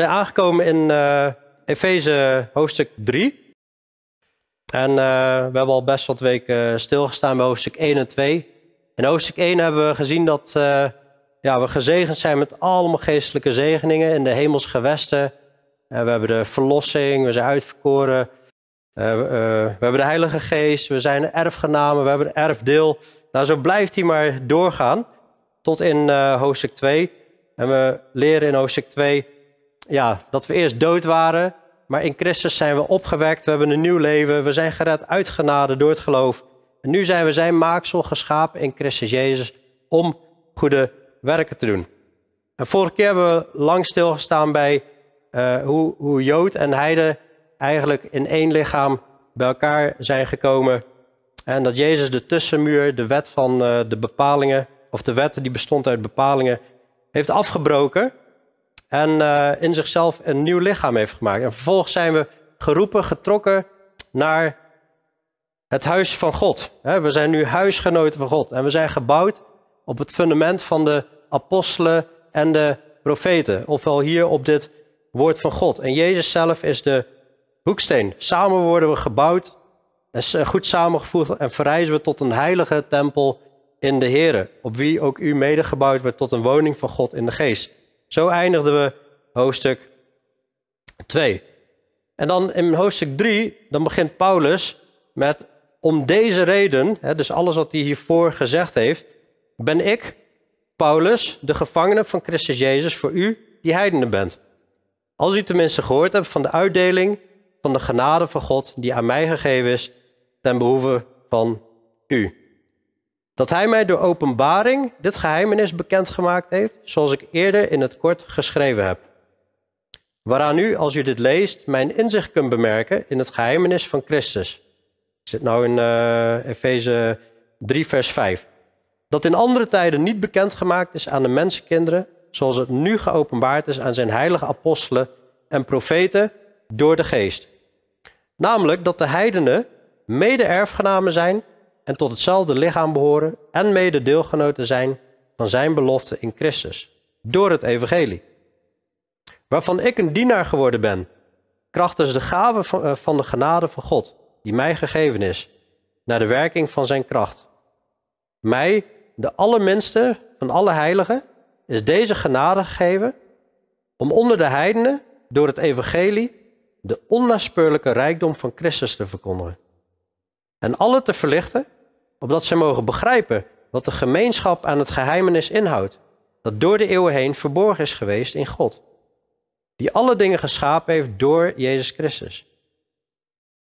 Zijn aangekomen in uh, Efeze hoofdstuk 3. En uh, we hebben al best wat weken stilgestaan bij hoofdstuk 1 en 2. In hoofdstuk 1 hebben we gezien dat uh, ja, we gezegend zijn met allemaal geestelijke zegeningen in de hemels gewesten. we hebben de verlossing, we zijn uitverkoren. we hebben de Heilige Geest, we zijn erfgenamen, we hebben een erfdeel. Nou, zo blijft hij maar doorgaan tot in hoofdstuk 2. En we leren in hoofdstuk 2 ja, dat we eerst dood waren, maar in Christus zijn we opgewekt. We hebben een nieuw leven. We zijn gered uit genade door het geloof. En nu zijn we zijn maaksel geschapen in Christus Jezus om goede werken te doen. En vorige keer hebben we lang stilgestaan bij uh, hoe, hoe Jood en Heide eigenlijk in één lichaam bij elkaar zijn gekomen. En dat Jezus de tussenmuur, de wet van uh, de bepalingen, of de wet die bestond uit bepalingen, heeft afgebroken en uh, in zichzelf een nieuw lichaam heeft gemaakt. En vervolgens zijn we geroepen, getrokken naar het huis van God. We zijn nu huisgenoten van God en we zijn gebouwd op het fundament van de apostelen en de profeten. Ofwel hier op dit woord van God. En Jezus zelf is de hoeksteen. Samen worden we gebouwd en goed samengevoegd en verrijzen we tot een heilige tempel in de Here, op wie ook u mede gebouwd wordt tot een woning van God in de geest. Zo eindigden we hoofdstuk 2. En dan in hoofdstuk 3, dan begint Paulus met om deze reden, hè, dus alles wat hij hiervoor gezegd heeft, ben ik, Paulus, de gevangene van Christus Jezus voor u, die heidenen bent. Als u tenminste gehoord hebt van de uitdeling van de genade van God die aan mij gegeven is ten behoeve van u. Dat hij mij door openbaring dit geheimenis bekendgemaakt heeft, zoals ik eerder in het kort geschreven heb. Waaraan u, als u dit leest, mijn inzicht kunt bemerken in het geheimenis van Christus. Ik zit nou in uh, Efeze 3, vers 5. Dat in andere tijden niet bekendgemaakt is aan de mensenkinderen, zoals het nu geopenbaard is aan zijn heilige apostelen en profeten door de geest. Namelijk dat de heidenen mede-erfgenamen zijn en tot hetzelfde lichaam behoren en mede deelgenoten zijn van zijn belofte in Christus, door het evangelie. Waarvan ik een dienaar geworden ben, krachtens de gave eh, van de genade van God, die mij gegeven is, naar de werking van zijn kracht. Mij, de allerminste van alle heiligen, is deze genade gegeven om onder de heidenen door het evangelie de onnaspeurlijke rijkdom van Christus te verkondigen. En alle te verlichten opdat zij mogen begrijpen wat de gemeenschap aan het geheimenis inhoudt, dat door de eeuwen heen verborgen is geweest in God, die alle dingen geschapen heeft door Jezus Christus.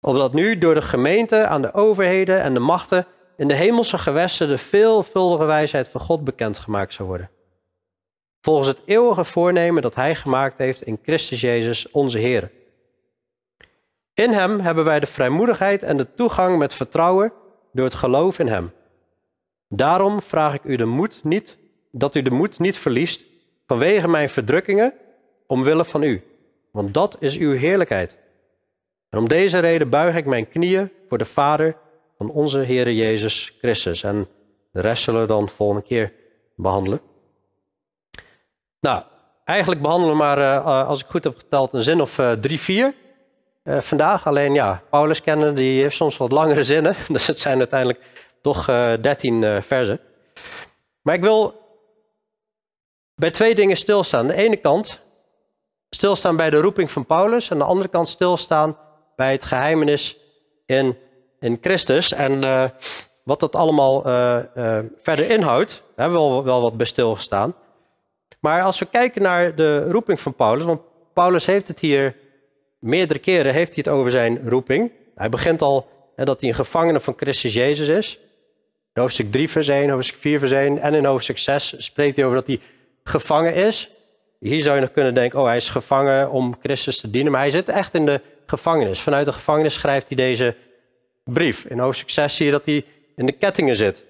Opdat nu door de gemeente aan de overheden en de machten in de hemelse gewesten de veelvuldige wijsheid van God bekendgemaakt zou worden. Volgens het eeuwige voornemen dat Hij gemaakt heeft in Christus Jezus, onze Heer. In Hem hebben wij de vrijmoedigheid en de toegang met vertrouwen door het geloof in Hem. Daarom vraag ik u de moed niet, dat u de moed niet verliest vanwege mijn verdrukkingen omwille van u, want dat is uw heerlijkheid. En om deze reden buig ik mijn knieën voor de Vader van onze Heer Jezus Christus. En de rest zullen we dan volgende keer behandelen. Nou, eigenlijk behandelen we maar, uh, als ik goed heb geteld, een zin of uh, drie, vier. Uh, vandaag. Alleen ja, Paulus kennen, die heeft soms wat langere zinnen. Dus het zijn uiteindelijk toch uh, 13 uh, versen. Maar ik wil bij twee dingen stilstaan. Aan de ene kant stilstaan bij de roeping van Paulus. En de andere kant stilstaan bij het geheimenis in, in Christus. En wat dat allemaal verder inhoudt. Daar hebben we wel, wel wat bij stilgestaan. Maar als we kijken naar de roeping van Paulus. Want Paulus heeft het hier Meerdere keren heeft hij het over zijn roeping. Hij begint al hè, dat hij een gevangene van Christus Jezus is. In hoofdstuk 3 vers 1, hoofdstuk 4 vers 1 en in hoofdstuk 6 spreekt hij over dat hij gevangen is. Hier zou je nog kunnen denken, oh hij is gevangen om Christus te dienen. Maar hij zit echt in de gevangenis. Vanuit de gevangenis schrijft hij deze brief. In hoofdstuk 6 zie je dat hij in de kettingen zit.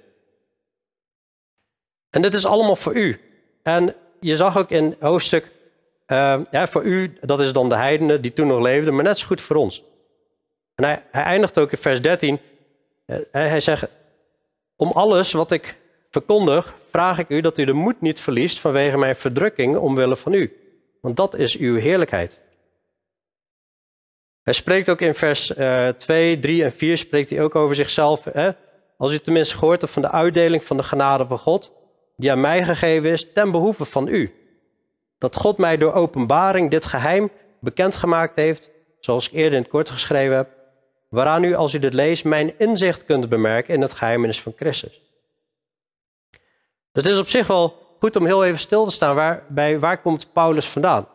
En dit is allemaal voor u. En je zag ook in hoofdstuk uh, ja, voor u, dat is dan de heidenen die toen nog leefden, maar net zo goed voor ons. En hij, eindigt ook in vers 13. Uh, hij zegt, om alles wat ik verkondig, vraag ik u dat u de moed niet verliest vanwege mijn verdrukking omwille van u. want dat is uw heerlijkheid. Hij spreekt ook in vers uh, 2, 3 en 4, spreekt hij ook over zichzelf. Hè? Als u tenminste gehoord hebt van de uitdeling van de genade van God, die aan mij gegeven is ten behoeve van u. Dat God mij door openbaring dit geheim bekendgemaakt heeft, zoals ik eerder in het kort geschreven heb, waaraan u, als u dit leest, mijn inzicht kunt bemerken in het geheimenis van Christus. Dus het is op zich wel goed om heel even stil te staan waar, bij waar komt Paulus vandaan.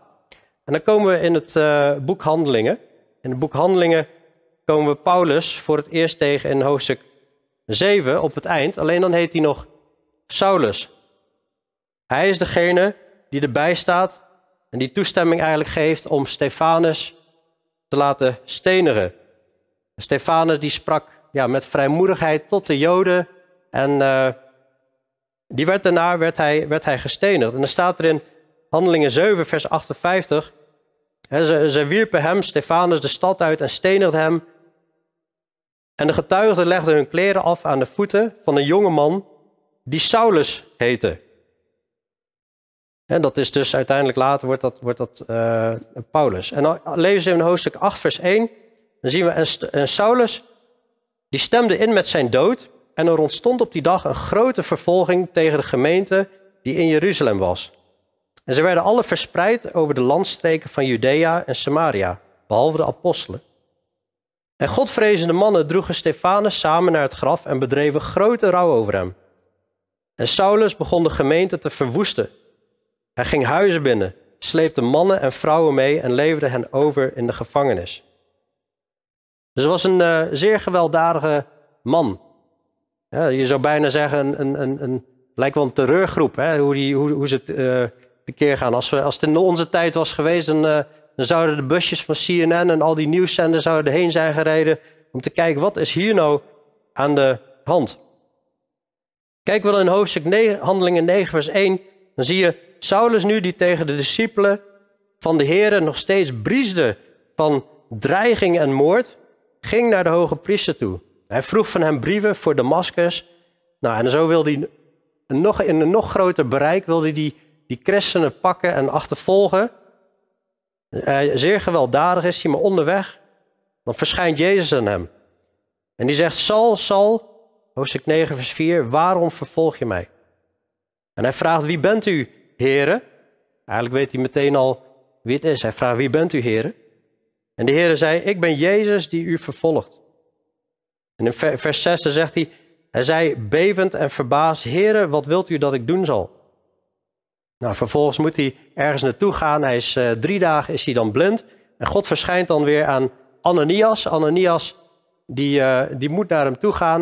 En dan komen we in het uh, boek Handelingen. In het boek Handelingen komen we Paulus voor het eerst tegen in hoofdstuk 7 op het eind. Alleen dan heet hij nog Saulus. Hij is degene die erbij staat en die toestemming eigenlijk geeft om Stefanus te laten stenigen. Stefanus die sprak ja, met vrijmoedigheid tot de Joden en uh, die werd daarna werd hij, werd hij gestenigd. En dan staat er in Handelingen 7, vers 58. Hè, ze, ze wierpen hem, Stefanus, de stad uit en stenigden hem. En de getuigen legden hun kleren af aan de voeten van een jonge man die Saulus heette. En dat is dus uiteindelijk later wordt dat, wordt dat uh, Paulus. En dan lezen we in hoofdstuk 8, vers 1. Dan zien we, en Saulus, die stemde in met zijn dood. En er ontstond op die dag een grote vervolging tegen de gemeente die in Jeruzalem was. En ze werden alle verspreid over de landstreken van Judea en Samaria, behalve de apostelen. En godvrezende mannen droegen Stefanus samen naar het graf en bedreven grote rouw over hem. En Saulus begon de gemeente te verwoesten. Hij ging huizen binnen, sleepte mannen en vrouwen mee en leverde hen over in de gevangenis. Dus het was een uh, zeer gewelddadige man. Ja, je zou bijna zeggen, een, een, een, lijkt wel een terreurgroep, hè? Hoe, die, hoe, hoe ze het uh, tekeer gaan. Als, we, als het in onze tijd was geweest, dan, uh, dan zouden de busjes van CNN en al die nieuwszenders zouden erheen zijn gereden om te kijken, wat is hier nou aan de hand? Kijken we dan in hoofdstuk 9, Handelingen 9, vers 1, dan zie je Saulus nu die tegen de discipelen van de Heeren nog steeds briesde van dreiging en moord, ging naar de hoge priester toe. Hij vroeg van hem brieven voor Damascus. Nou, en zo wilde hij nog, in een nog groter bereik wilde hij die, die christenen pakken en achtervolgen. Zeer gewelddadig is hij, maar onderweg, dan verschijnt Jezus aan hem. En die zegt, Sal, Sal, hoofdstuk 9, vers 4, waarom vervolg je mij? En hij vraagt, wie bent u, heren? Eigenlijk weet hij meteen al wie het is. Hij vraagt, wie bent u, heren? En de heren zei, ik ben Jezus die u vervolgt. En in vers 6 zegt hij, hij zei bevend en verbaasd, Heere, wat wilt u dat ik doen zal? Nou, vervolgens moet hij ergens naartoe gaan. Hij is uh, drie dagen is hij dan blind. En God verschijnt dan weer aan Ananias. Ananias, die, uh, die moet naar hem toe gaan.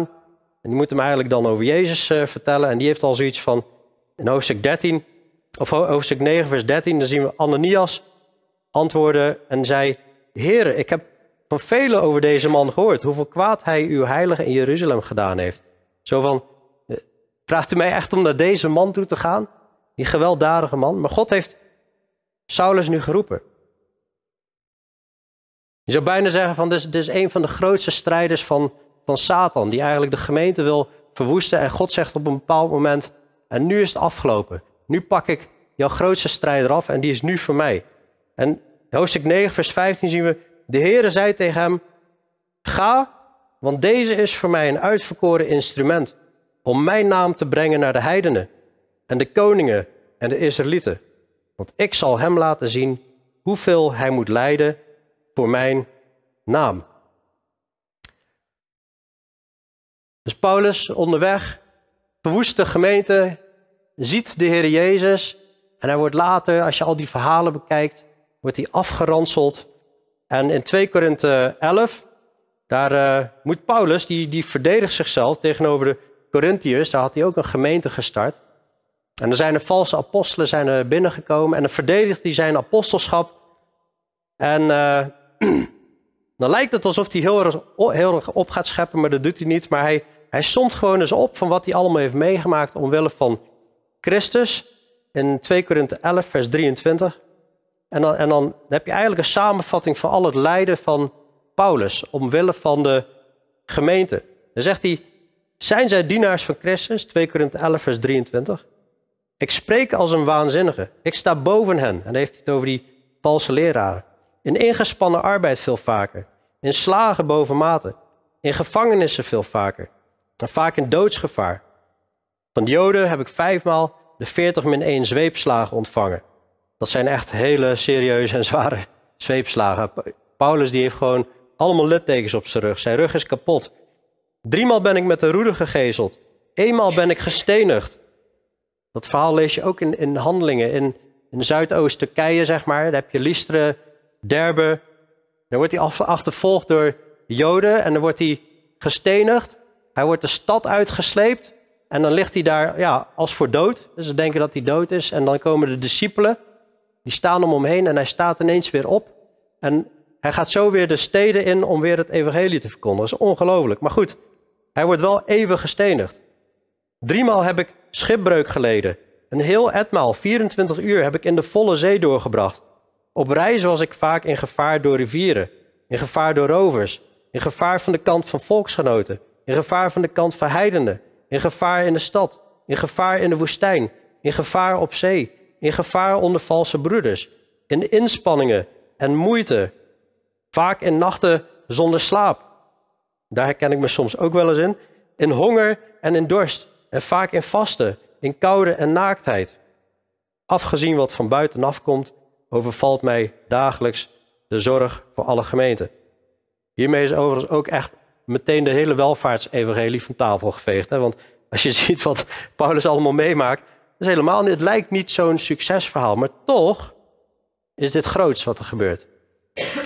En die moet hem eigenlijk dan over Jezus uh, vertellen. En die heeft al zoiets van, in hoofdstuk 13, of hoofdstuk 9, vers 13, dan zien we Ananias antwoorden en zei, Heere, ik heb van velen over deze man gehoord. Hoeveel kwaad hij uw heilige in Jeruzalem gedaan heeft. Zo van, eh, vraagt u mij echt om naar deze man toe te gaan? Die gewelddadige man. Maar God heeft Saulus nu geroepen. Je zou bijna zeggen van dit is, dit is een van de grootste strijders van, van Satan. Die eigenlijk de gemeente wil verwoesten. En God zegt op een bepaald moment, en nu is het afgelopen. Nu pak ik jouw grootste strijder af en die is nu voor mij. En hoofdstuk 9 vers 15 zien we, de Heere zei tegen hem, ga, want deze is voor mij een uitverkoren instrument om mijn naam te brengen naar de heidenen en de koningen en de Israëlieten. Want ik zal hem laten zien hoeveel hij moet lijden voor mijn naam. Dus Paulus onderweg, verwoest de gemeente, ziet de Heer Jezus en hij wordt later, als je al die verhalen bekijkt, wordt hij afgeranseld en in 2 Korinthe 11, daar uh, moet Paulus, die, die verdedigt zichzelf tegenover de Corinthiërs, daar had hij ook een gemeente gestart. En er zijn er valse apostelen zijn binnengekomen en dan verdedigt hij zijn apostelschap. En uh, dan lijkt het alsof hij heel erg, heel erg op gaat scheppen, maar dat doet hij niet. Maar hij, hij somt gewoon eens op van wat hij allemaal heeft meegemaakt omwille van Christus. In 2 Korinthe 11, vers 23. En dan, en dan heb je eigenlijk een samenvatting van al het lijden van Paulus, omwille van de gemeente. Dan zegt hij, zijn zij dienaars van Christus? 2 Korinthe 11, vers 23. Ik spreek als een waanzinnige. Ik sta boven hen. En dan heeft hij het over die valse leraren. In ingespannen arbeid veel vaker. In slagen boven mate. In gevangenissen veel vaker. En vaak in doodsgevaar. Van de Joden heb ik vijfmaal de 40 min 1 zweepslagen ontvangen. Dat zijn echt hele serieuze en zware zweepslagen. Paulus die heeft gewoon allemaal littekens op zijn rug. Zijn rug is kapot. Driemaal ben ik met de roede gegezeld. Eenmaal ben ik gestenigd. Dat verhaal lees je ook in, in handelingen. In, in Zuidoost-Turkije, zeg maar. Daar heb je Lystre, Derbe. Daar wordt hij achtervolgd door Joden en dan wordt hij gestenigd. Hij wordt de stad uitgesleept. En dan ligt hij daar ja, als voor dood. Dus ze denken dat hij dood is. En dan komen de discipelen. Die staan om hem heen en hij staat ineens weer op. En hij gaat zo weer de steden in om weer het evangelie te verkondigen. Dat is ongelooflijk. Maar goed, hij wordt wel eeuwig gestenigd. Driemaal heb ik schipbreuk geleden. Een heel etmaal, 24 uur, heb ik in de volle zee doorgebracht. Op reis was ik vaak in gevaar door rivieren, in gevaar door rovers, in gevaar van de kant van volksgenoten, in gevaar van de kant van heidenen, in gevaar in de stad, in gevaar in de woestijn, in gevaar op zee, in gevaar onder valse broeders, in inspanningen en moeite, vaak in nachten zonder slaap. Daar herken ik me soms ook wel eens in. In honger en in dorst, en vaak in vasten, in koude en naaktheid. Afgezien wat van buitenaf komt, overvalt mij dagelijks de zorg voor alle gemeenten. Hiermee is overigens ook echt meteen de hele welvaartsevangelie van tafel geveegd. Hè? Want als je ziet wat Paulus allemaal meemaakt, is helemaal, het lijkt niet zo'n succesverhaal, maar toch is dit groots wat er gebeurt.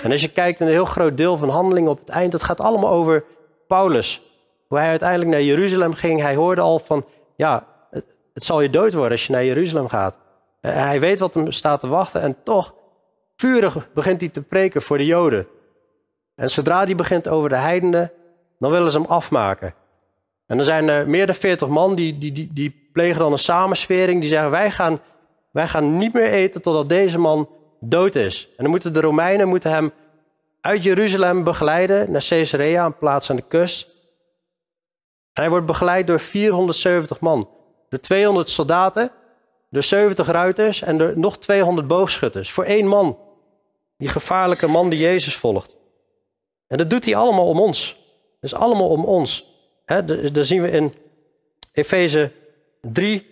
En als je kijkt naar een heel groot deel van handelingen op het eind, dat gaat allemaal over Paulus. Hoe hij uiteindelijk naar Jeruzalem ging, hij hoorde al van, ja, het, zal je dood worden als je naar Jeruzalem gaat. Eh, hij weet wat hem staat te wachten en toch, vurig begint hij te preken voor de Joden. En zodra hij begint over de heidenen, dan willen ze hem afmaken. En dan zijn er meer dan veertig man die, die, die, die plegen dan een samenswering. Die zeggen, wij gaan, wij gaan niet meer eten totdat deze man dood is. En dan moeten de Romeinen moeten hem uit Jeruzalem begeleiden naar Caesarea, een plaats aan de kust. En hij wordt begeleid door 470 man. Door 200 soldaten, door 70 ruiters en door nog 200 boogschutters. Voor één man. Die gevaarlijke man die Jezus volgt. En dat doet hij allemaal om ons. Is allemaal om ons. He, daar zien we in Efeze 3,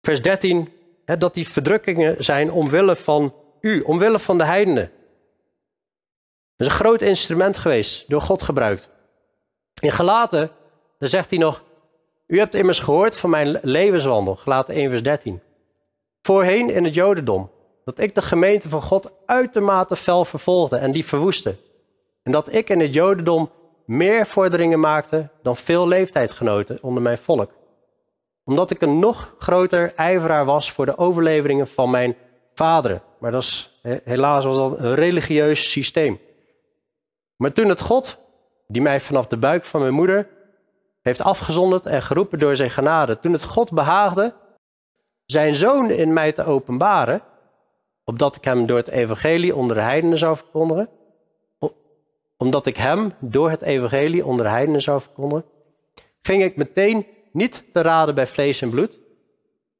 vers 13, dat die verdrukkingen zijn omwille van u, omwille van de heidenen. Dat is een groot instrument geweest, door God gebruikt. In Galaten, dan zegt hij nog, u hebt immers gehoord van mijn levenswandel, Galaten 1 vers 13. Voorheen in het Jodendom, dat ik de gemeente van God uitermate fel vervolgde en die verwoestte. En dat ik in het Jodendom meer vorderingen maakte dan veel leeftijdgenoten onder mijn volk. Omdat ik een nog groter ijveraar was voor de overleveringen van mijn vaderen. Maar dat is, helaas was dat een religieus systeem. Maar toen het God, die mij vanaf de buik van mijn moeder heeft afgezonderd en geroepen door zijn genade, toen het God behaagde zijn zoon in mij te openbaren, opdat ik hem door het evangelie onder de heidenen zou verkondigen, omdat ik hem door het evangelie onder de heidenen zou verkondigen, ging ik meteen niet te raden bij vlees en bloed.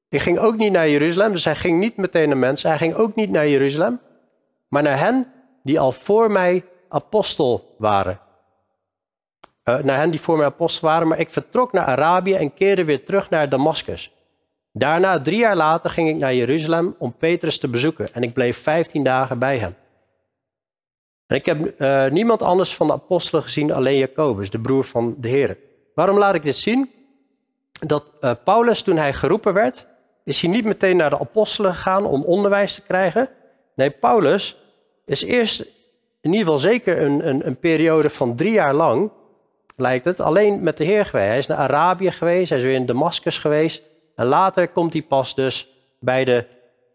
Ik ging ook niet naar Jeruzalem, dus hij ging niet meteen naar mensen. Hij ging ook niet naar Jeruzalem, maar naar hen die al voor mij apostel waren. Uh, naar hen die voor mij apostel waren, maar ik vertrok naar Arabië en keerde weer terug naar Damascus. Daarna, drie jaar later, ging ik naar Jeruzalem om Petrus te bezoeken en ik bleef vijftien dagen bij hem. En ik heb uh, niemand anders van de apostelen gezien, alleen Jacobus, de broer van de Heer. Waarom laat ik dit zien? Dat uh, Paulus, toen hij geroepen werd, is hij niet meteen naar de apostelen gegaan om onderwijs te krijgen. Nee, Paulus is eerst in ieder geval zeker een, een, een periode van drie jaar lang, lijkt het, alleen met de Heer geweest. Hij is naar Arabië geweest, hij is weer in Damascus geweest. En later komt hij pas dus bij de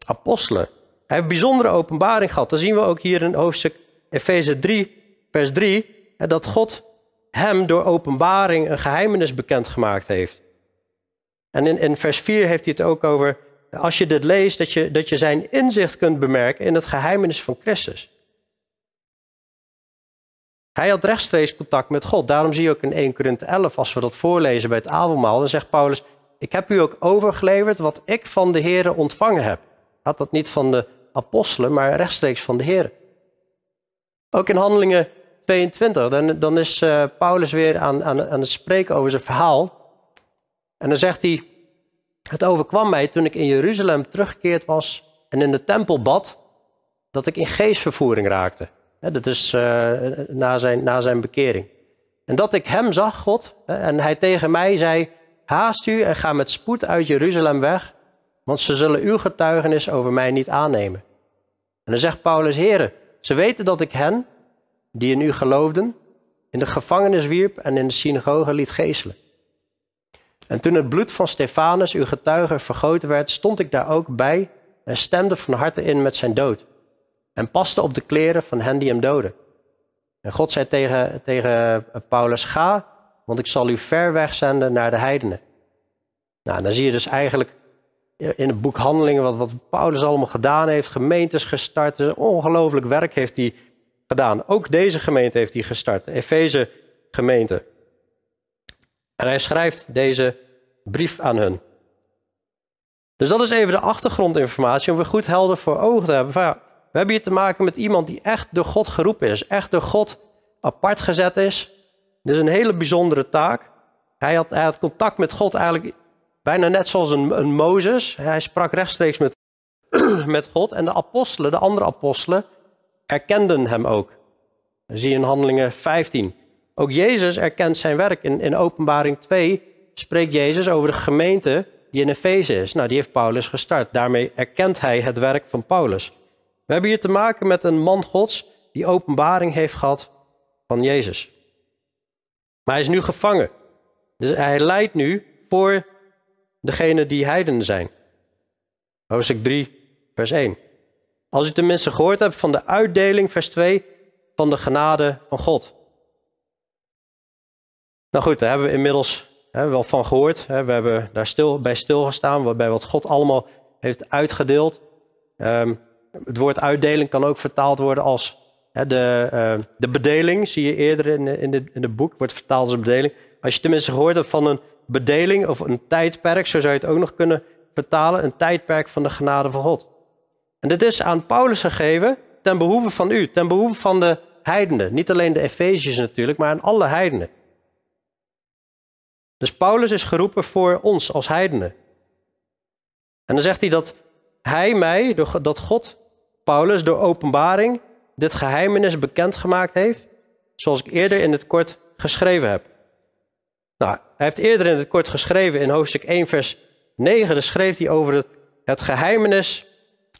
apostelen. Hij heeft bijzondere openbaring gehad. Dat zien we ook hier in hoofdstuk Efeze 3, vers 3, dat God hem door openbaring een geheimenis bekendgemaakt heeft. En in, in vers 4 heeft hij het ook over, als je dit leest, dat je, dat je zijn inzicht kunt bemerken in het geheimenis van Christus. Hij had rechtstreeks contact met God. Daarom zie je ook in 1 Korinthe 11, als we dat voorlezen bij het avondmaal, dan zegt Paulus, ik heb u ook overgeleverd wat ik van de Heeren ontvangen heb. Had dat niet van de apostelen, maar rechtstreeks van de Heeren. Ook in Handelingen 22, dan, dan is uh, Paulus weer aan, aan, aan het spreken over zijn verhaal. En dan zegt hij, het overkwam mij toen ik in Jeruzalem teruggekeerd was en in de tempel bad, dat ik in geestvervoering raakte. dat is uh, na, zijn, na zijn bekering. En dat ik hem zag, God, en hij tegen mij zei, haast u en ga met spoed uit Jeruzalem weg, want ze zullen uw getuigenis over mij niet aannemen. En dan zegt Paulus, heren, ze weten dat ik hen, die in u geloofden, in de gevangenis wierp en in de synagoge liet geeselen. En toen het bloed van Stefanus, uw getuige, vergoten werd, stond ik daar ook bij en stemde van harte in met zijn dood. En paste op de kleren van hen die hem doden. En God zei tegen, tegen Paulus, ga, want ik zal u ver weg zenden naar de heidenen. Nou, dan zie je dus eigenlijk in het boek Handelingen wat, wat Paulus allemaal gedaan heeft. Gemeentes gestart, een ongelooflijk werk heeft hij gedaan. Ook deze gemeente heeft hij gestart, de Efeze gemeente. En hij schrijft deze brief aan hun. Dus dat is even de achtergrondinformatie om weer goed helder voor ogen te hebben. Ja, we hebben hier te maken met iemand die echt door God geroepen is, echt door God apart gezet is. Dit is een hele bijzondere taak. Hij had, hij had contact met God eigenlijk bijna net zoals een, een Mozes. Hij sprak rechtstreeks met, met God en de apostelen, de andere apostelen, erkenden hem ook. Zie je in Handelingen 15. Ook Jezus erkent zijn werk. In, in Openbaring 2 spreekt Jezus over de gemeente die in Efeze is. Nou, die heeft Paulus gestart. Daarmee erkent hij het werk van Paulus. We hebben hier te maken met een man Gods die openbaring heeft gehad van Jezus. Maar hij is nu gevangen. Dus hij leidt nu voor degene die heidenen zijn. Hoofdstuk 3, vers 1. Als u tenminste gehoord hebt van de uitdeling, vers 2, van de genade van God. Nou goed, daar hebben we inmiddels hè, wel van gehoord. Hè. We hebben daar stil, bij stilgestaan, bij wat God allemaal heeft uitgedeeld. Um, het woord uitdeling kan ook vertaald worden als hè, de, uh, de bedeling, zie je eerder in, in, de, in het boek, wordt vertaald als bedeling. Als je tenminste gehoord hebt van een bedeling of een tijdperk, zo zou je het ook nog kunnen vertalen, een tijdperk van de genade van God. En dit is aan Paulus gegeven ten behoeve van u, ten behoeve van de heidenen. Niet alleen de Efeziërs natuurlijk, maar aan alle heidenen. Dus Paulus is geroepen voor ons als heidenen. En dan zegt hij dat hij mij, dat God, Paulus, door openbaring dit geheimenis bekendgemaakt heeft, zoals ik eerder in het kort geschreven heb. Nou, hij heeft eerder in het kort geschreven in hoofdstuk 1, vers 9, daar schreef hij over het, het geheimenis,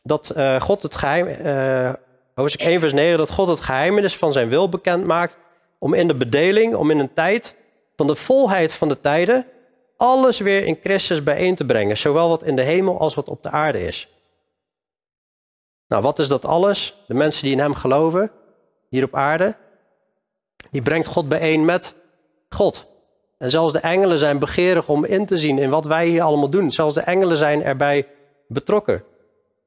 dat uh, God het geheim, uh, hoofdstuk 1, vers 9, dat God het geheimenis van zijn wil bekend maakt, om in de bedeling, om in een tijd van de volheid van de tijden, alles weer in Christus bijeen te brengen, zowel wat in de hemel als wat op de aarde is. Nou, wat is dat alles? De mensen die in Hem geloven, hier op aarde, die brengt God bijeen met God. En zelfs de engelen zijn begeerig om in te zien in wat wij hier allemaal doen. Zelfs de engelen zijn erbij betrokken.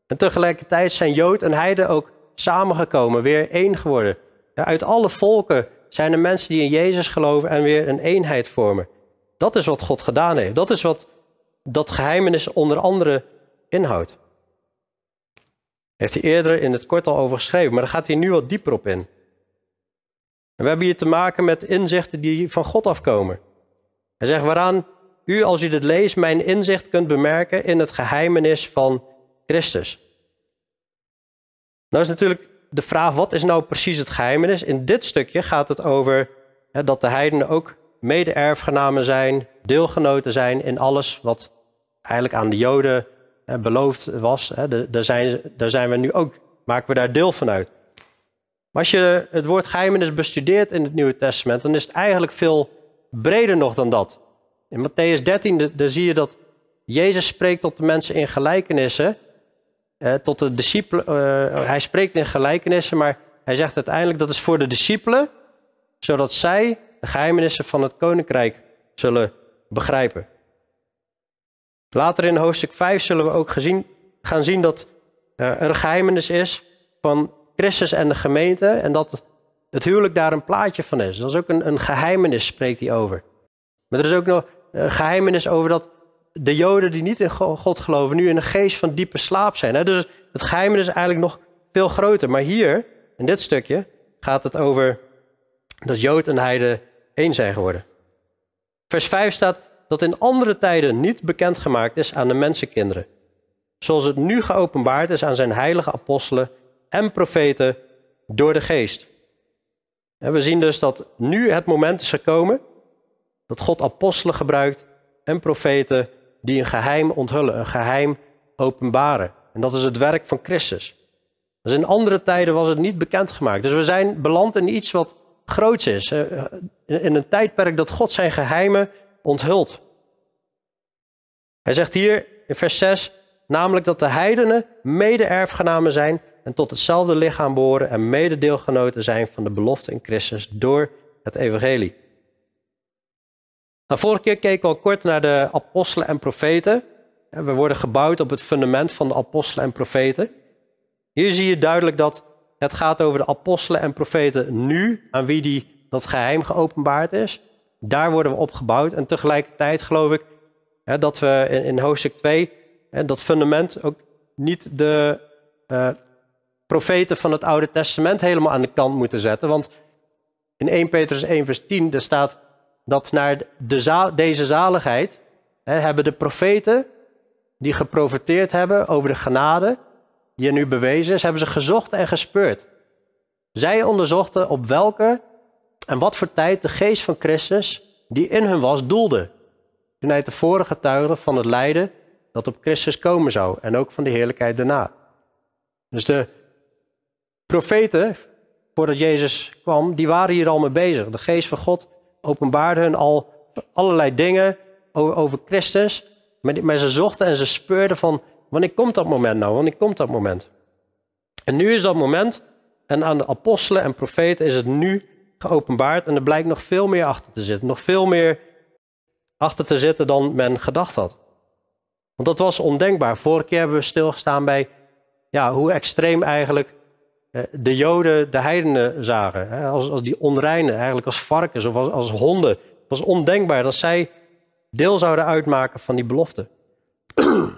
En tegelijkertijd zijn Jood en Heide ook samengekomen, weer één geworden. Ja, uit alle volken zijn er mensen die in Jezus geloven en weer een eenheid vormen. Dat is wat God gedaan heeft. Dat is wat dat geheimenis onder andere inhoudt. Heeft hij eerder in het kort al over geschreven, maar daar gaat hij nu wat dieper op in. we hebben hier te maken met inzichten die van God afkomen. Hij zegt waaraan u, als u dit leest, mijn inzicht kunt bemerken in het geheimenis van Christus. Nou is natuurlijk de vraag, wat is nou precies het geheimenis? In dit stukje gaat het over hè, dat de heidenen ook mede-erfgenamen zijn, deelgenoten zijn in alles wat eigenlijk aan de Joden hè, beloofd was. Hè. Daar, zijn, daar zijn we nu ook, maken we daar deel van uit. Maar als je het woord geheimenis bestudeert in het Nieuwe Testament, dan is het eigenlijk veel breder nog dan dat. In Matthäus 13 daar zie je dat Jezus spreekt tot de mensen in gelijkenissen. Eh, tot de discipelen, uh, hij spreekt in gelijkenissen, maar hij zegt uiteindelijk dat is voor de discipelen, zodat zij de geheimenissen van het koninkrijk zullen begrijpen. Later in hoofdstuk 5 zullen we ook gezien, gaan zien dat uh, er een geheimenis is van Christus en de gemeente en dat het huwelijk daar een plaatje van is. Dat is ook een, een geheimenis, spreekt hij over. Maar er is ook nog een geheimenis over dat de Joden die niet in God geloven, nu in een geest van diepe slaap zijn. Dus het geheim is eigenlijk nog veel groter. Maar hier, in dit stukje, gaat het over dat Jood en Heide één zijn geworden. Vers 5 staat dat in andere tijden niet bekendgemaakt is aan de mensenkinderen. Zoals het nu geopenbaard is aan zijn heilige apostelen en profeten door de geest. We zien dus dat nu het moment is gekomen dat God apostelen gebruikt en profeten die een geheim onthullen, een geheim openbaren. En dat is het werk van Christus. Dus in andere tijden was het niet bekendgemaakt. Dus we zijn beland in iets wat groots is. In een tijdperk dat God zijn geheimen onthult. Hij zegt hier in vers 6, namelijk dat de heidenen mede-erfgenamen zijn en tot hetzelfde lichaam behoren en mededeelgenoten zijn van de belofte in Christus door het evangelie. Nou, vorige keer keken we al kort naar de apostelen en profeten. We worden gebouwd op het fundament van de apostelen en profeten. Hier zie je duidelijk dat het gaat over de apostelen en profeten nu, aan wie die, dat geheim geopenbaard is. Daar worden we opgebouwd. En tegelijkertijd geloof ik hè, dat we in, hoofdstuk 2 hè, dat fundament ook niet de uh, profeten van het Oude Testament helemaal aan de kant moeten zetten. Want in 1 Petrus 1 vers 10 er staat dat naar de deze zaligheid hè, hebben de profeten die geprofeteerd hebben over de genade die er nu bewezen is, hebben ze gezocht en gespeurd. Zij onderzochten op welke en wat voor tijd de geest van Christus die in hun was doelde. Toen hij tevoren getuigde van het lijden dat op Christus komen zou en ook van de heerlijkheid daarna. Dus de profeten, voordat Jezus kwam, die waren hier al mee bezig. De geest van God openbaarde hun al allerlei dingen over, Christus. Maar, ze zochten en ze speurden van, wanneer komt dat moment nou? Wanneer komt dat moment? En nu is dat moment. En aan de apostelen en profeten is het nu geopenbaard. En er blijkt nog veel meer achter te zitten. Nog veel meer achter te zitten dan men gedacht had. Want dat was ondenkbaar. Vorige keer hebben we stilgestaan bij ja, hoe extreem eigenlijk de Joden de heidenen zagen. Als, als die onreinen, eigenlijk als varkens of als, als honden. Het was ondenkbaar dat zij deel zouden uitmaken van die belofte. en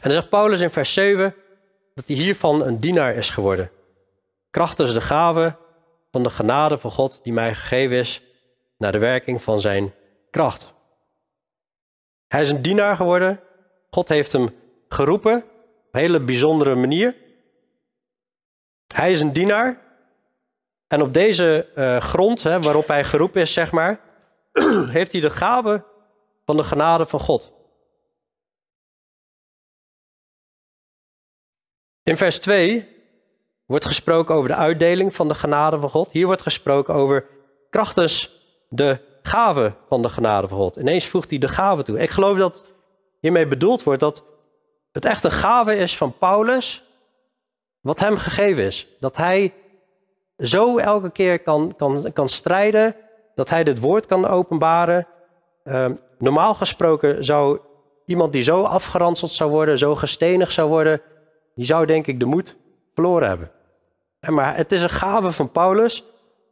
dan zegt Paulus in vers 7 dat hij hiervan een dienaar is geworden. Krachtens de gave van de genade van God die mij gegeven is naar de werking van zijn kracht. Hij is een dienaar geworden. God heeft hem geroepen op een hele bijzondere manier. Hij is een dienaar. En op deze uh, grond, hè, waarop hij geroepen is, zeg maar, heeft hij de gave van de genade van God. In vers 2 wordt gesproken over de uitdeling van de genade van God. Hier wordt gesproken over krachtens de gave van de genade van God. Ineens voegt hij de gave toe. Ik geloof dat hiermee bedoeld wordt dat het echt een gave is van Paulus, wat hem gegeven is. Dat hij zo elke keer kan, kan, kan strijden, dat hij dit woord kan openbaren. Uh, normaal gesproken zou iemand die zo afgeranseld zou worden, zo gestenigd zou worden, die zou denk ik de moed verloren hebben. Maar het is een gave van Paulus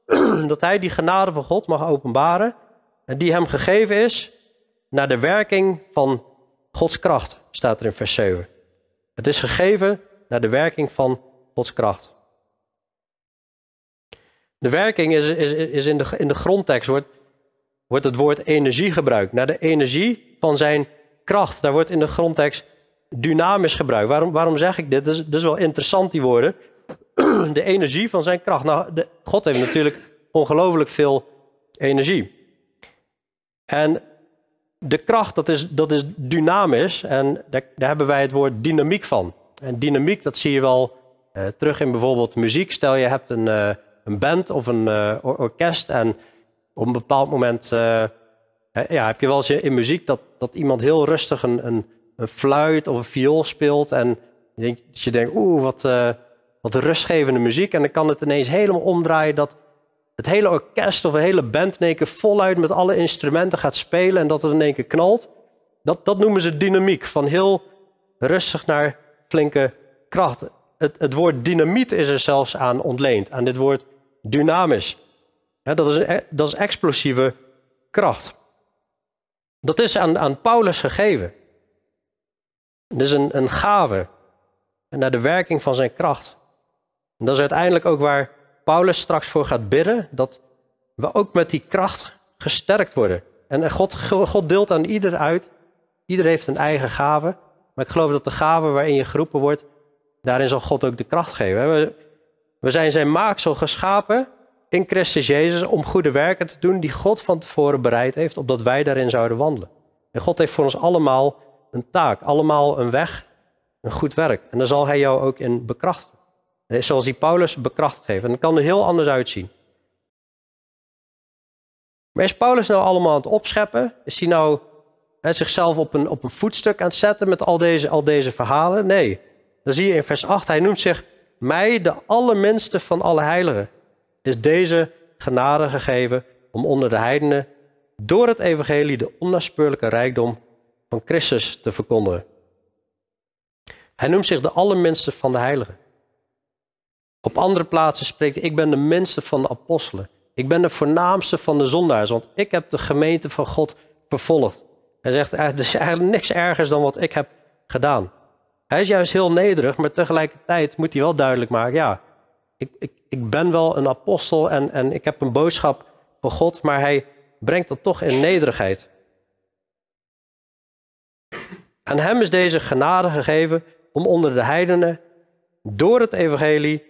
dat hij die genade van God mag openbaren en die hem gegeven is naar de werking van Gods kracht, staat er in vers 7. Het is gegeven naar de werking van Gods kracht. De werking is, is, is in, de, in de grondtekst wordt, wordt het woord energie gebruikt. Naar de energie van zijn kracht. Daar wordt in de grondtekst dynamisch gebruikt. Waarom, waarom zeg ik dit? Dat is, wel interessant, die woorden. De energie van zijn kracht. Nou, God heeft natuurlijk ongelooflijk veel energie. En de kracht, dat is, dat is dynamisch. En daar, daar hebben wij het woord dynamiek van. En dynamiek, dat zie je wel uh, terug in bijvoorbeeld muziek. Stel je hebt een, uh, een band of een uh, orkest en op een bepaald moment ja, heb je wel eens in muziek dat, dat iemand heel rustig een, een, fluit of een viool speelt en je, je denkt, oeh, wat, wat rustgevende muziek. En dan kan het ineens helemaal omdraaien dat het hele orkest of een hele band in één keer voluit met alle instrumenten gaat spelen en dat het in één keer knalt. Dat, dat noemen ze dynamiek, van heel rustig naar flinke kracht. Het, het woord dynamiet is er zelfs aan ontleend, aan dit woord dynamisch. dat, is, dat is explosieve kracht. Dat is aan, aan Paulus gegeven. Het is een, een gave. Naar de werking van zijn kracht. Dat is uiteindelijk ook waar Paulus straks voor gaat bidden. Dat we ook met die kracht gesterkt worden. En God, God deelt aan ieder uit. Ieder heeft een eigen gave. Maar ik geloof dat de gave waarin je geroepen wordt, daarin zal God ook de kracht geven. We, we zijn zijn maaksel geschapen in Christus Jezus om goede werken te doen die God van tevoren bereid heeft, opdat wij daarin zouden wandelen. En God heeft voor ons allemaal een taak, allemaal een weg, een goed werk. En daar zal hij jou ook in bekrachtigen. Zoals die Paulus bekrachtigd heeft. En dat kan er heel anders uitzien. Maar is Paulus nou allemaal aan het opscheppen? Is hij nou hè, zichzelf op een, op een voetstuk aan het zetten met al deze, al deze verhalen? Nee. Dan zie je in vers 8, hij noemt zich mij, de allerminste van alle heiligen, is deze genade gegeven om onder de heidenen door het evangelie de onnaspeurlijke rijkdom van Christus te verkondigen. Hij noemt zich de allerminste van de heiligen. Op andere plaatsen spreekt hij, ik ben de minste van de apostelen. Ik ben de voornaamste van de zondaars, want ik heb de gemeente van God vervolgd. Hij zegt, er is eigenlijk niks ergers dan wat ik heb gedaan. Hij is juist heel nederig, maar tegelijkertijd moet hij wel duidelijk maken, ja, ik, ik, ik ben wel een apostel en, en ik heb een boodschap van God, maar hij brengt dat toch in nederigheid. Aan hem is deze genade gegeven om onder de heidenen door het evangelie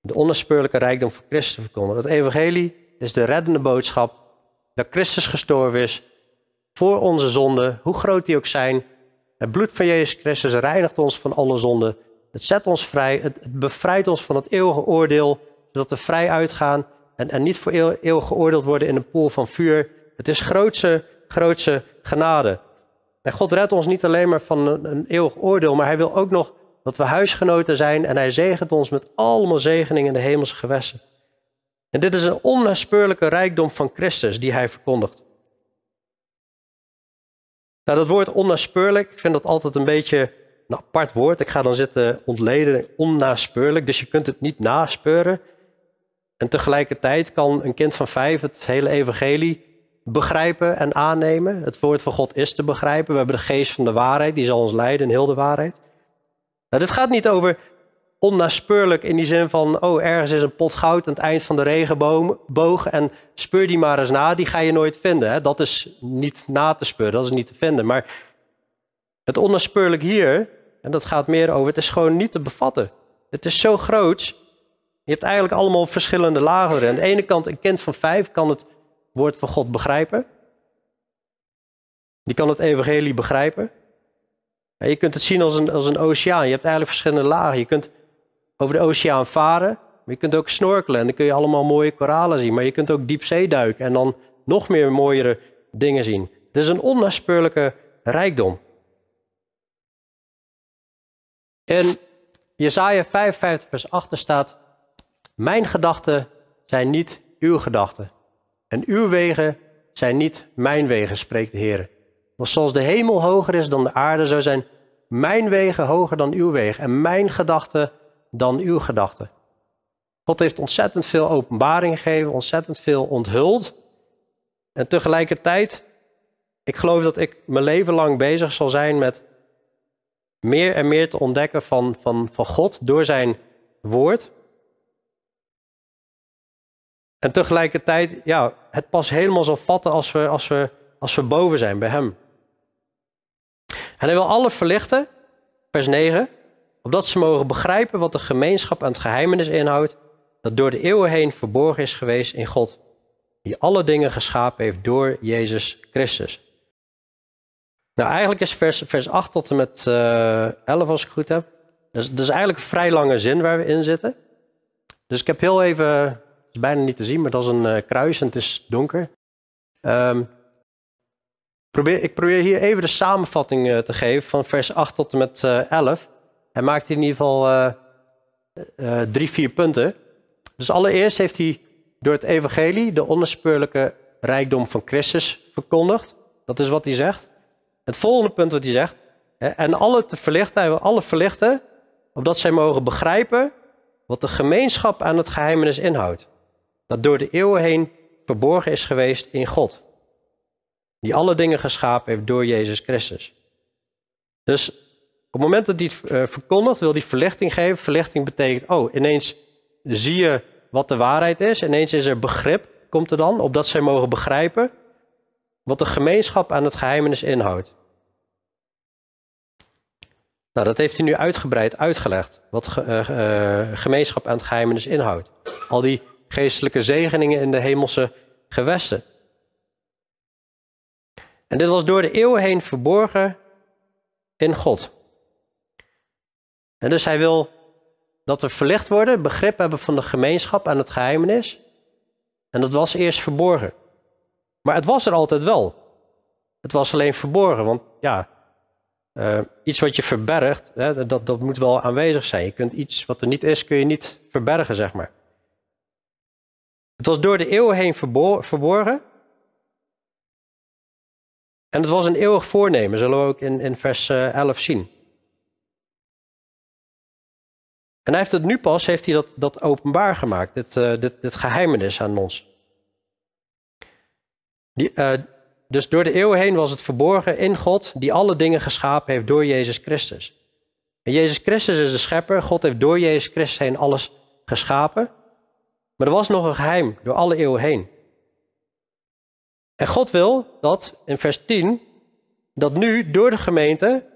de onnaspeurlijke rijkdom van Christus te verkondigen. Het evangelie is de reddende boodschap dat Christus gestorven is voor onze zonden, hoe groot die ook zijn. Het bloed van Jezus Christus reinigt ons van alle zonden. Het zet ons vrij, het, bevrijdt ons van het eeuwige oordeel, zodat we vrij uitgaan en, en niet voor eeuwig geoordeeld worden in een pool van vuur. Het is grootse, grootse genade. En God redt ons niet alleen maar van een, een eeuwig oordeel, maar hij wil ook nog dat we huisgenoten zijn en hij zegent ons met allemaal zegeningen in de hemelse gewesten. En dit is een onnaspeurlijke rijkdom van Christus die hij verkondigt. Nou, dat woord onnaspeurlijk, ik vind dat altijd een beetje een apart woord. Ik ga dan zitten ontleden, onnaspeurlijk, dus je kunt het niet naspeuren. En tegelijkertijd kan een kind van vijf het hele evangelie begrijpen en aannemen. Het woord van God is te begrijpen. We hebben de geest van de waarheid, die zal ons leiden in heel de waarheid. Nou, dit gaat niet over onnaspeurlijk in die zin van, oh, ergens is een pot goud aan het eind van de regenboog en speur die maar eens na, die ga je nooit vinden. Hè? Dat is niet na te speuren, dat is niet te vinden. Maar het onnaspeurlijk hier, en dat gaat meer over, het is gewoon niet te bevatten. Het is zo groot. Je hebt eigenlijk allemaal verschillende lagen Aan de ene kant, een kind van vijf kan het woord van God begrijpen. Die kan het evangelie begrijpen. Je kunt het zien als een, als een oceaan. Je hebt eigenlijk verschillende lagen. Je kunt over de oceaan varen, maar je kunt ook snorkelen en dan kun je allemaal mooie koralen zien. Maar je kunt ook diepzee duiken en dan nog meer mooiere dingen zien. Het is een onnaspeurlijke rijkdom. In Jesaja 55 vers 8 staat, mijn gedachten zijn niet uw gedachten. En uw wegen zijn niet mijn wegen, spreekt de Heer. Want zoals de hemel hoger is dan de aarde, zo zijn mijn wegen hoger dan uw wegen en mijn gedachten dan uw gedachten. God heeft ontzettend veel openbaring gegeven, ontzettend veel onthuld. En tegelijkertijd, ik geloof dat ik mijn leven lang bezig zal zijn met meer en meer te ontdekken van, van, van God door zijn woord. En tegelijkertijd, ja, het pas helemaal zal vatten als we, als we, als we boven zijn bij Hem. En hij wil alle verlichten, vers 9, opdat ze mogen begrijpen wat de gemeenschap aan het geheimenis inhoudt, dat door de eeuwen heen verborgen is geweest in God, die alle dingen geschapen heeft door Jezus Christus. Nou, eigenlijk is vers, vers 8 tot en met uh, eh, 11, als ik goed heb. Dus, dat is eigenlijk een vrij lange zin waar we in zitten. Dus ik heb heel even, het is bijna niet te zien, maar dat is een uh, kruis en het is donker. Um, Probeer, ik probeer hier even de samenvatting uh, te geven van vers 8 tot en met uh, eh, 11. Hij maakt in ieder geval uh, drie, vier punten. Dus allereerst heeft hij door het evangelie de onnaspeurlijke rijkdom van Christus verkondigd. Dat is wat hij zegt. Het volgende punt wat hij zegt. En alle te verlichten, alle verlichten, opdat zij mogen begrijpen wat de gemeenschap aan het geheimenis inhoudt. Dat door de eeuwen heen verborgen is geweest in God. Die alle dingen geschapen heeft door Jezus Christus. Dus op het moment dat hij het eh, verkondigt, wil hij verlichting geven. Verlichting betekent, oh, ineens zie je wat de waarheid is. Ineens is er begrip, komt er dan, opdat zij mogen begrijpen wat de gemeenschap aan het geheimenis inhoudt. Nou, dat heeft hij nu uitgebreid uitgelegd, wat uh, uh, gemeenschap aan het geheimenis inhoudt. Al die geestelijke zegeningen in de hemelse gewesten. En dit was door de eeuwen heen verborgen in God. En dus hij wil dat we verlicht worden, begrip hebben van de gemeenschap aan het geheimenis. En dat was eerst verborgen. Maar het was er altijd wel. Het was alleen verborgen, want ja, uh, iets wat je verbergt, hè, dat, dat moet wel aanwezig zijn. Je kunt iets wat er niet is, kun je niet verbergen, zeg maar. Het was door de eeuwen heen verborgen. En het was een eeuwig voornemen, zullen we ook in, in vers 11 eh, zien. En hij heeft het nu pas, heeft hij dat, dat openbaar gemaakt, dit, uh, dit, dit geheimenis aan ons. Die, uh, dus door de eeuwen heen was het verborgen in God, die alle dingen geschapen heeft door Jezus Christus. En Jezus Christus is de schepper, God heeft door Jezus Christus heen alles geschapen. Maar er was nog een geheim door alle eeuwen heen. En God wil dat, in vers 10, dat nu door de gemeente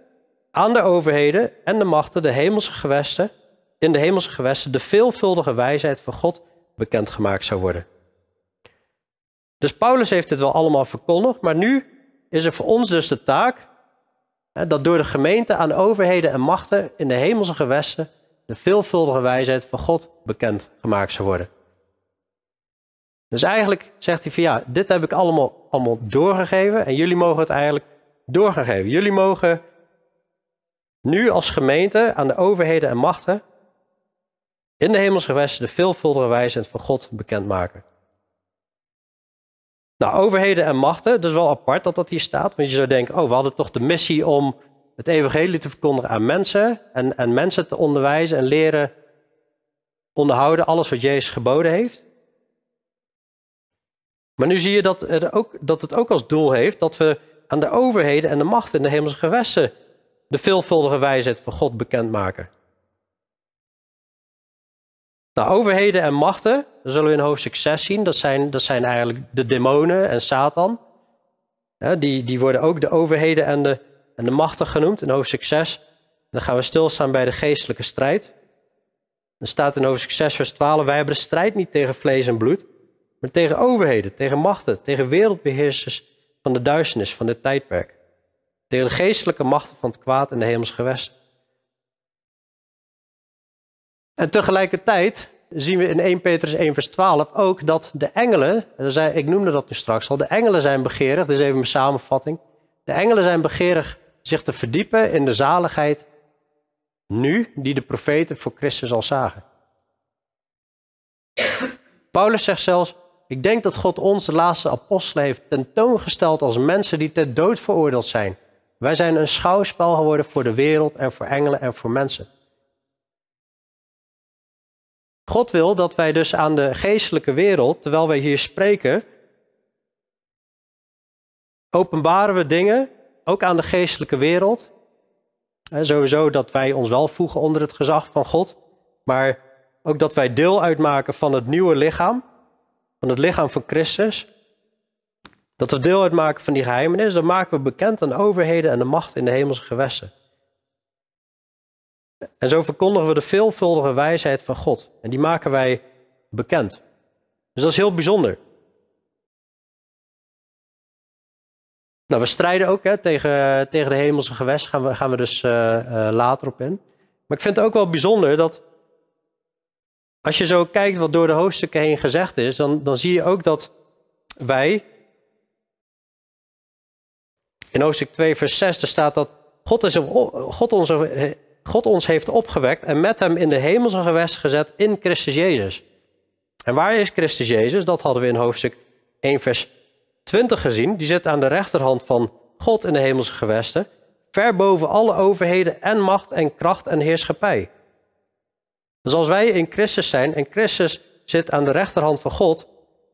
aan de overheden en de machten, de hemelse gewesten, in de hemelse gewesten, de veelvuldige wijsheid van God bekendgemaakt zou worden. Dus Paulus heeft dit wel allemaal verkondigd, maar nu is er voor ons dus de taak dat door de gemeente aan overheden en machten in de hemelse gewesten de veelvuldige wijsheid van God bekend gemaakt zou worden. Dus eigenlijk zegt hij van ja, dit heb ik allemaal, allemaal doorgegeven en jullie mogen het eigenlijk doorgeven. Jullie mogen nu als gemeente aan de overheden en machten in de hemelse gewesten de veelvuldige wijsheid van God bekendmaken. Nou, overheden en machten, dat is wel apart dat dat hier staat. Want je zou denken, oh, we hadden toch de missie om het evangelie te verkondigen aan mensen. En, en mensen te onderwijzen en leren onderhouden alles wat Jezus geboden heeft. Maar nu zie je dat het, ook, dat het ook als doel heeft dat we aan de overheden en de machten in de hemelse gewesten de veelvuldige wijsheid van God bekendmaken. Nou, overheden en machten, dat zullen we in hoofdstuk 6 zien, dat zijn, dat zijn eigenlijk de demonen en Satan. die, die worden ook de overheden en de, en de machten genoemd in hoofdstuk 6. Dan gaan we stilstaan bij de geestelijke strijd. Dan staat in hoofdstuk 6, vers 12: Wij hebben de strijd niet tegen vlees en bloed, maar tegen overheden, tegen machten, tegen wereldbeheersers van de duisternis van dit tijdperk. Tegen de geestelijke machten van het kwaad in de hemels gewesten. En tegelijkertijd zien we in 1 Petrus 1 vers 12 ook dat de engelen, ik noemde dat nu straks al, de engelen zijn begeerig, dit is even mijn samenvatting. De engelen zijn begeerig zich te verdiepen in de zaligheid nu die de profeten voor Christus al zagen. Paulus zegt zelfs, ik denk dat God ons, de laatste apostelen, heeft tentoongesteld als mensen die ter dood veroordeeld zijn. Wij zijn een schouwspel geworden voor de wereld en voor engelen en voor mensen. God wil dat wij dus aan de geestelijke wereld, terwijl wij hier spreken, openbaren we dingen, ook aan de geestelijke wereld. Sowieso dat wij ons wel voegen onder het gezag van God, maar ook dat wij deel uitmaken van het nieuwe lichaam, van het lichaam van Christus. Dat we deel uitmaken van die geheimenis, dan maken we bekend aan overheden en de macht in de hemelse gewesten. En zo verkondigen we de veelvuldige wijsheid van God. En die maken wij bekend. Dus dat is heel bijzonder. Nou, we strijden ook hè, tegen, tegen de hemelse gewest, gaan we, gaan we dus uh, uh, later op in. Maar ik vind het ook wel bijzonder dat als je zo kijkt wat door de hoofdstukken heen gezegd is, dan, dan zie je ook dat wij, in hoofdstuk 2 vers 6, er staat dat God, is, God onze God ons heeft opgewekt en met hem in de hemelse gewest gezet in Christus Jezus. En waar is Christus Jezus? Dat hadden we in hoofdstuk 1 vers 20 gezien. Die zit aan de rechterhand van God in de hemelse gewesten, ver boven alle overheden en macht en kracht en heerschappij. Dus als wij in Christus zijn en Christus zit aan de rechterhand van God,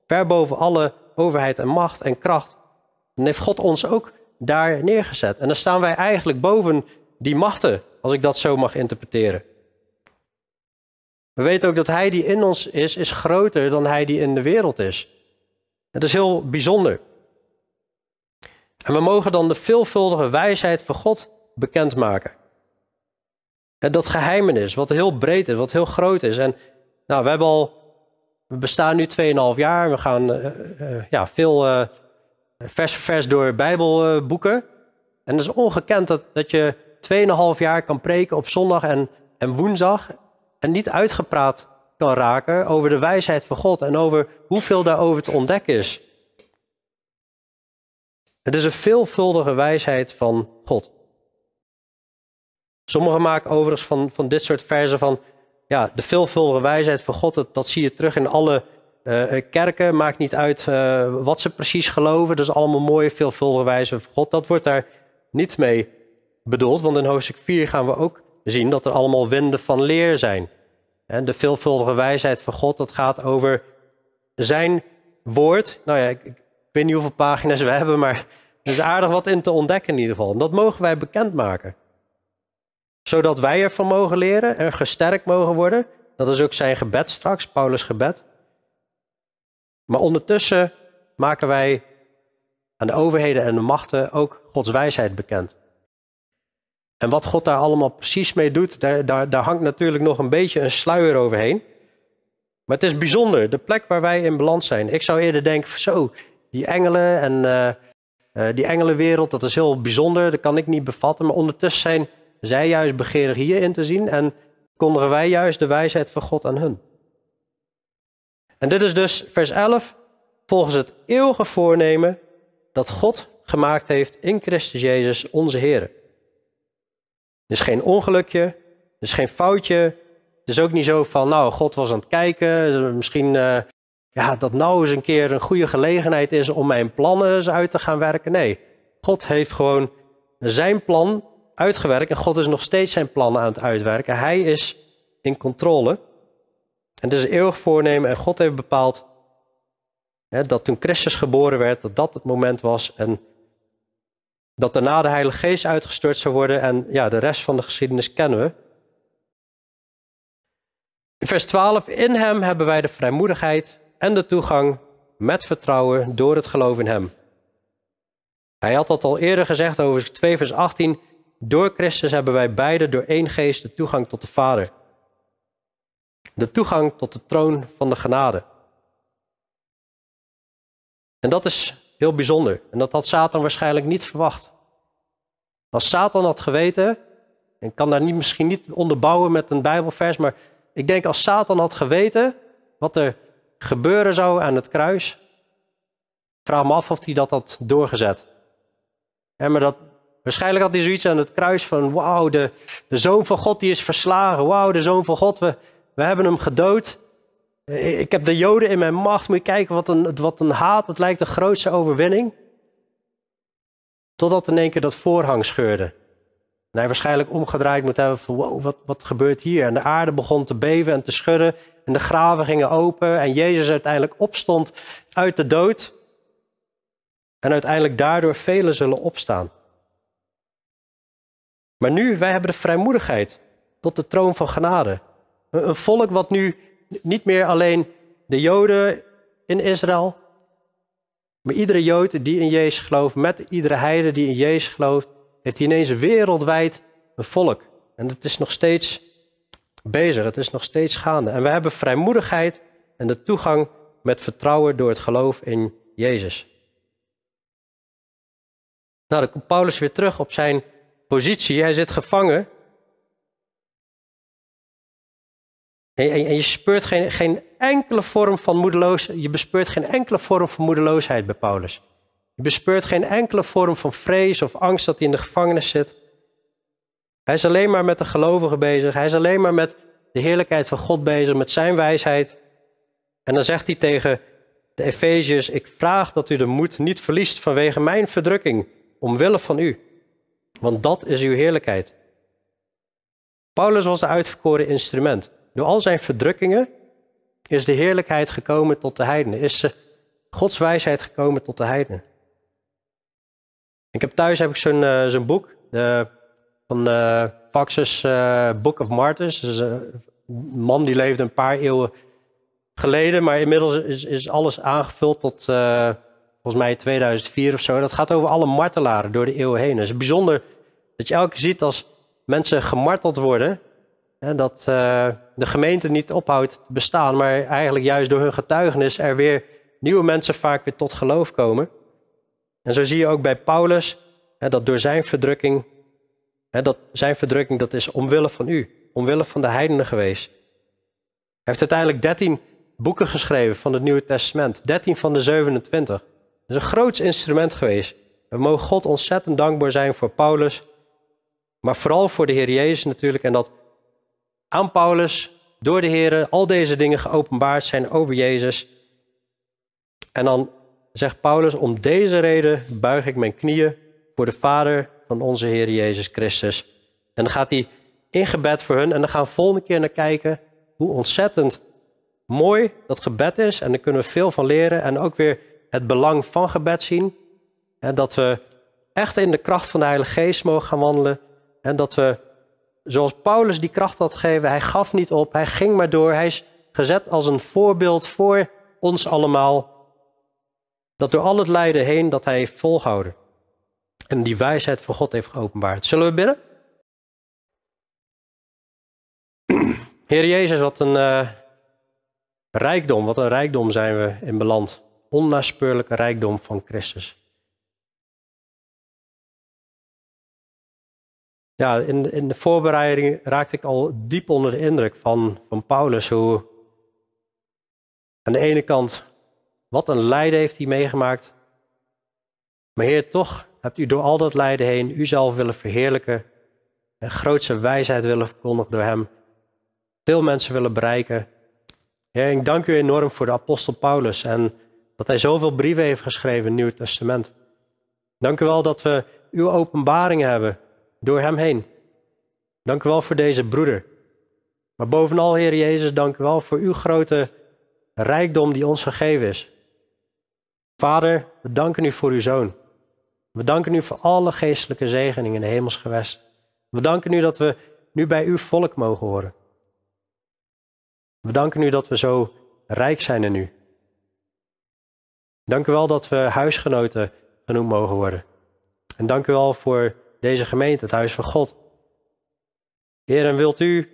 ver boven alle overheid en macht en kracht, dan heeft God ons ook daar neergezet. En dan staan wij eigenlijk boven die machten, als ik dat zo mag interpreteren. We weten ook dat Hij die in ons is, is groter dan Hij die in de wereld is. Het is heel bijzonder. En we mogen dan de veelvuldige wijsheid van God bekendmaken. En dat geheimenis, wat heel breed is, wat heel groot is. En nou, we hebben al, we bestaan nu 2,5 jaar. We gaan uh, uh, ja, veel uh, vers voor vers door Bijbelboeken. en het is ongekend dat, dat je 2,5 jaar kan preken op zondag en, en woensdag. En niet uitgepraat kan raken over de wijsheid van God en over hoeveel daarover te ontdekken is. Het is een veelvuldige wijsheid van God. Sommigen maken overigens van, van dit soort versen van ja, de veelvuldige wijsheid van God, dat, dat zie je terug in alle uh, kerken. Maakt niet uit uh, wat ze precies geloven. Dat is allemaal mooie, veelvuldige wijsheid van God. Dat wordt daar niet mee bedoeld, want in hoofdstuk 4 gaan we ook zien dat er allemaal winden van leer zijn. De veelvuldige wijsheid van God, dat gaat over zijn woord. Nou ja, ik, ik weet niet hoeveel pagina's we hebben, maar er is aardig wat in te ontdekken in ieder geval. En dat mogen wij bekendmaken zodat wij ervan mogen leren en gesterkt mogen worden. Dat is ook zijn gebed straks, Paulus' gebed. Maar ondertussen maken wij aan de overheden en de machten ook Gods wijsheid bekend. En wat God daar allemaal precies mee doet, daar, daar, daar hangt natuurlijk nog een beetje een sluier overheen. Maar het is bijzonder, de plek waar wij in balans zijn. Ik zou eerder denken, zo, die engelen en uh, die engelenwereld, dat is heel bijzonder, dat kan ik niet bevatten. Maar ondertussen zijn zij juist begeerig hierin te zien en kondigen wij juist de wijsheid van God aan hun. En dit is dus vers 11, volgens het eeuwige voornemen dat God gemaakt heeft in Christus Jezus, onze Heer. Is geen ongelukje, het is geen foutje. Het is ook niet zo van, nou, God was aan het kijken, misschien uh, ja, dat nou eens een keer een goede gelegenheid is om mijn plannen uit te gaan werken. Nee, God heeft gewoon zijn plan uitgewerkt en God is nog steeds zijn plannen aan het uitwerken. Hij is in controle. En het is een eeuwig voornemen en God heeft bepaald hè, dat toen Christus geboren werd, dat dat het moment was en dat daarna de Heilige Geest uitgestort zou worden en ja, de rest van de geschiedenis kennen we. In vers 12, in hem hebben wij de vrijmoedigheid en de toegang met vertrouwen door het geloof in hem. Hij had dat al eerder gezegd over 2 vers 18, door Christus hebben wij beide door één geest de toegang tot de Vader. De toegang tot de troon van de genade. En dat is heel bijzonder. En dat had Satan waarschijnlijk niet verwacht. Als Satan had geweten, en kan daar niet, misschien niet onderbouwen met een Bijbelvers, maar ik denk als Satan had geweten wat er gebeuren zou aan het kruis, vraag me af of hij dat had doorgezet. Maar dat, Waarschijnlijk had hij zoiets aan het kruis van, wauw, de, de zoon van God die is verslagen. Wauw, de zoon van God, we, we hebben hem gedood. Ik heb de joden in mijn macht. Moet je kijken wat een, wat een haat. Het lijkt de grootste overwinning. Totdat in één keer dat voorhang scheurde. En hij waarschijnlijk omgedraaid moet hebben van wat, wat gebeurt hier? En de aarde begon te beven en te schudden. En de graven gingen open. En Jezus uiteindelijk opstond uit de dood. En uiteindelijk daardoor velen zullen opstaan. Maar nu, wij hebben de vrijmoedigheid tot de troon van genade. Een volk wat nu niet meer alleen de Joden in Israël, maar iedere Jood die in Jezus gelooft, met iedere heide die in Jezus gelooft, heeft ineens wereldwijd een volk. En het is nog steeds bezig, het is nog steeds gaande. En we hebben vrijmoedigheid en de toegang met vertrouwen door het geloof in Jezus. Nou, dan komt Paulus weer terug op zijn positie. Hij zit gevangen. En, je speurt geen, geen enkele vorm van moedeloosheid. Je bespeurt geen enkele vorm van moedeloosheid bij Paulus. Je bespeurt geen enkele vorm van vrees of angst dat hij in de gevangenis zit. Hij is alleen maar met de gelovigen bezig. Hij is alleen maar met de heerlijkheid van God bezig, met zijn wijsheid. En dan zegt hij tegen de Efeziërs: Ik vraag dat u de moed niet verliest vanwege mijn verdrukking, omwille van u. Want dat is uw heerlijkheid. Paulus was de uitverkoren instrument. Door al zijn verdrukkingen is de heerlijkheid gekomen tot de heidenen. Is Gods wijsheid gekomen tot de heidenen. Ik heb thuis heb ik zo'n zo'n boek de, van uh, Paxus Book of Martyrs. Dus, een man die leefde een paar eeuwen geleden, maar inmiddels is, is alles aangevuld tot volgens mij 2004 of zo. Dat gaat over alle martelaren door de eeuwen heen. Het is bijzonder dat je elke ziet als mensen gemarteld worden, dat de gemeente niet ophoudt te bestaan, maar eigenlijk juist door hun getuigenis er weer nieuwe mensen vaak weer tot geloof komen. En zo zie je ook bij Paulus dat door zijn verdrukking, dat zijn verdrukking dat is omwille van u, omwille van de heidenen geweest. Hij heeft uiteindelijk 13 boeken geschreven van het Nieuwe Testament, 13 van de 27. Dat is een groot instrument geweest. We mogen God ontzettend dankbaar zijn voor Paulus, maar vooral voor de Heer Jezus natuurlijk. En dat aan Paulus door de Heer al deze dingen geopenbaard zijn over Jezus. En dan zegt Paulus, om deze reden buig ik mijn knieën voor de Vader van onze Heer Jezus Christus. En dan gaat hij in gebed voor hun en dan gaan we volgende keer naar kijken hoe ontzettend mooi dat gebed is. En daar kunnen we veel van leren en ook weer het belang van gebed zien. En dat we echt in de kracht van de Heilige Geest mogen gaan wandelen. En dat we, zoals Paulus die kracht had gegeven, hij gaf niet op, hij ging maar door. Hij is gezet als een voorbeeld voor ons allemaal dat door al het lijden heen dat hij heeft volgehouden. En die wijsheid van God heeft geopenbaard. Zullen we bidden? Heer Jezus, wat een uh, rijkdom, wat een rijkdom zijn we in beland. Onnaspeurlijke rijkdom van Christus. Ja, in, in de voorbereiding raakte ik al diep onder de indruk van, van Paulus. Hoe aan de ene kant wat een lijden heeft hij meegemaakt. Maar Heer, toch hebt u door al dat lijden heen uzelf willen verheerlijken. En grootste wijsheid willen verkondigen door hem. Veel mensen willen bereiken. Heer, ik dank u enorm voor de apostel Paulus en dat hij zoveel brieven heeft geschreven in het Nieuwe Testament. Dank u wel dat we uw openbaringen hebben door hem heen. Dank u wel voor deze broeder. Maar bovenal, Heer Jezus, dank u wel voor uw grote rijkdom die ons gegeven is. Vader, we danken u voor uw zoon. We danken u voor alle geestelijke zegeningen in de hemelsgewest. We danken u dat we nu bij uw volk mogen horen. We danken u dat we zo rijk zijn in u. Dank u wel dat we huisgenoten genoemd mogen worden. En dank u wel voor deze gemeente, het huis van God. Heer, en wilt u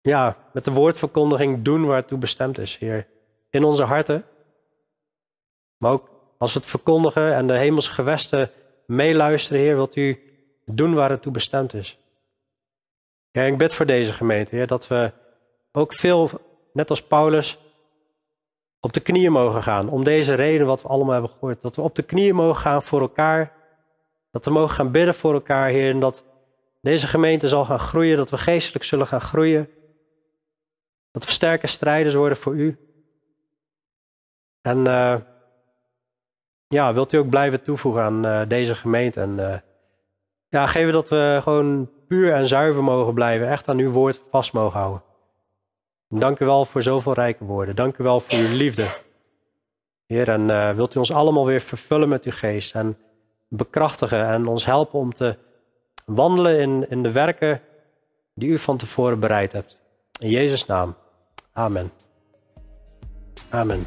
ja, met de woordverkondiging doen waar het toe bestemd is, Heer. In onze harten, maar ook als we het verkondigen en de hemelse gewesten meeluisteren, Heer, wilt u doen waar het toe bestemd is. Ja, ik bid voor deze gemeente, Heer, dat we ook veel, net als Paulus, op de knieën mogen gaan. Om deze reden wat we allemaal hebben gehoord. Dat we op de knieën mogen gaan voor elkaar. Dat we mogen gaan bidden voor elkaar, Heer. En dat deze gemeente zal gaan groeien. Dat we geestelijk zullen gaan groeien. Dat we sterke strijders worden voor u. En uh, ja, wilt u ook blijven toevoegen aan uh, deze gemeente. En uh, ja, geven dat we gewoon puur en zuiver mogen blijven. Echt aan uw woord vast mogen houden. En dank u wel voor zoveel rijke woorden. Dank u wel voor uw liefde. Heer, en wilt u ons allemaal weer vervullen met uw geest. En bekrachtigen en ons helpen om te wandelen in, in de werken die u van tevoren bereid hebt. In Jezus' naam. Amen. Amen.